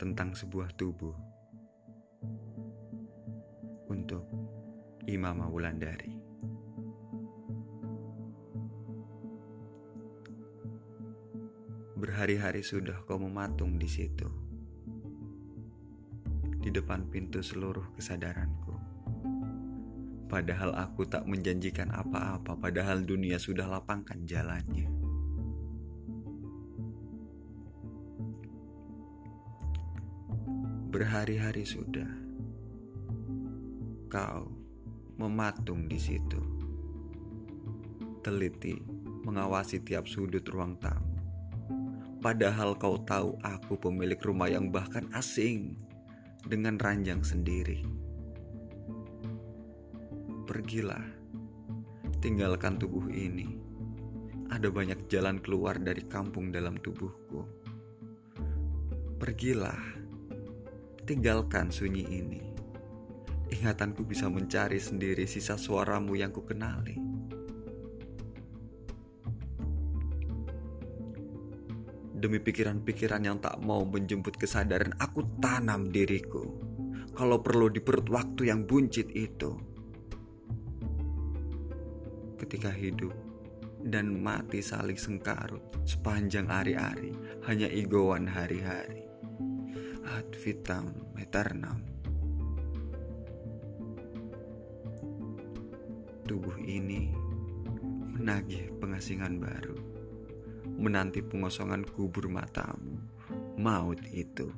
tentang sebuah tubuh untuk Imam Wulandari. Berhari-hari sudah kau mematung di situ, di depan pintu seluruh kesadaranku. Padahal aku tak menjanjikan apa-apa, padahal dunia sudah lapangkan jalannya. Berhari-hari sudah kau mematung di situ, teliti mengawasi tiap sudut ruang tamu Padahal kau tahu aku pemilik rumah yang bahkan asing dengan ranjang sendiri. Pergilah, tinggalkan tubuh ini. Ada banyak jalan keluar dari kampung dalam tubuhku. Pergilah, tinggalkan sunyi ini. Ingatanku bisa mencari sendiri sisa suaramu yang ku kenali. Demi pikiran-pikiran yang tak mau menjemput kesadaran, aku tanam diriku. Kalau perlu di perut waktu yang buncit itu. Ketika hidup dan mati saling sengkarut sepanjang hari-hari, hanya igoan hari-hari. Ad vitam eternam. Tubuh ini menagih pengasingan baru menanti pengosongan kubur matamu, maut itu.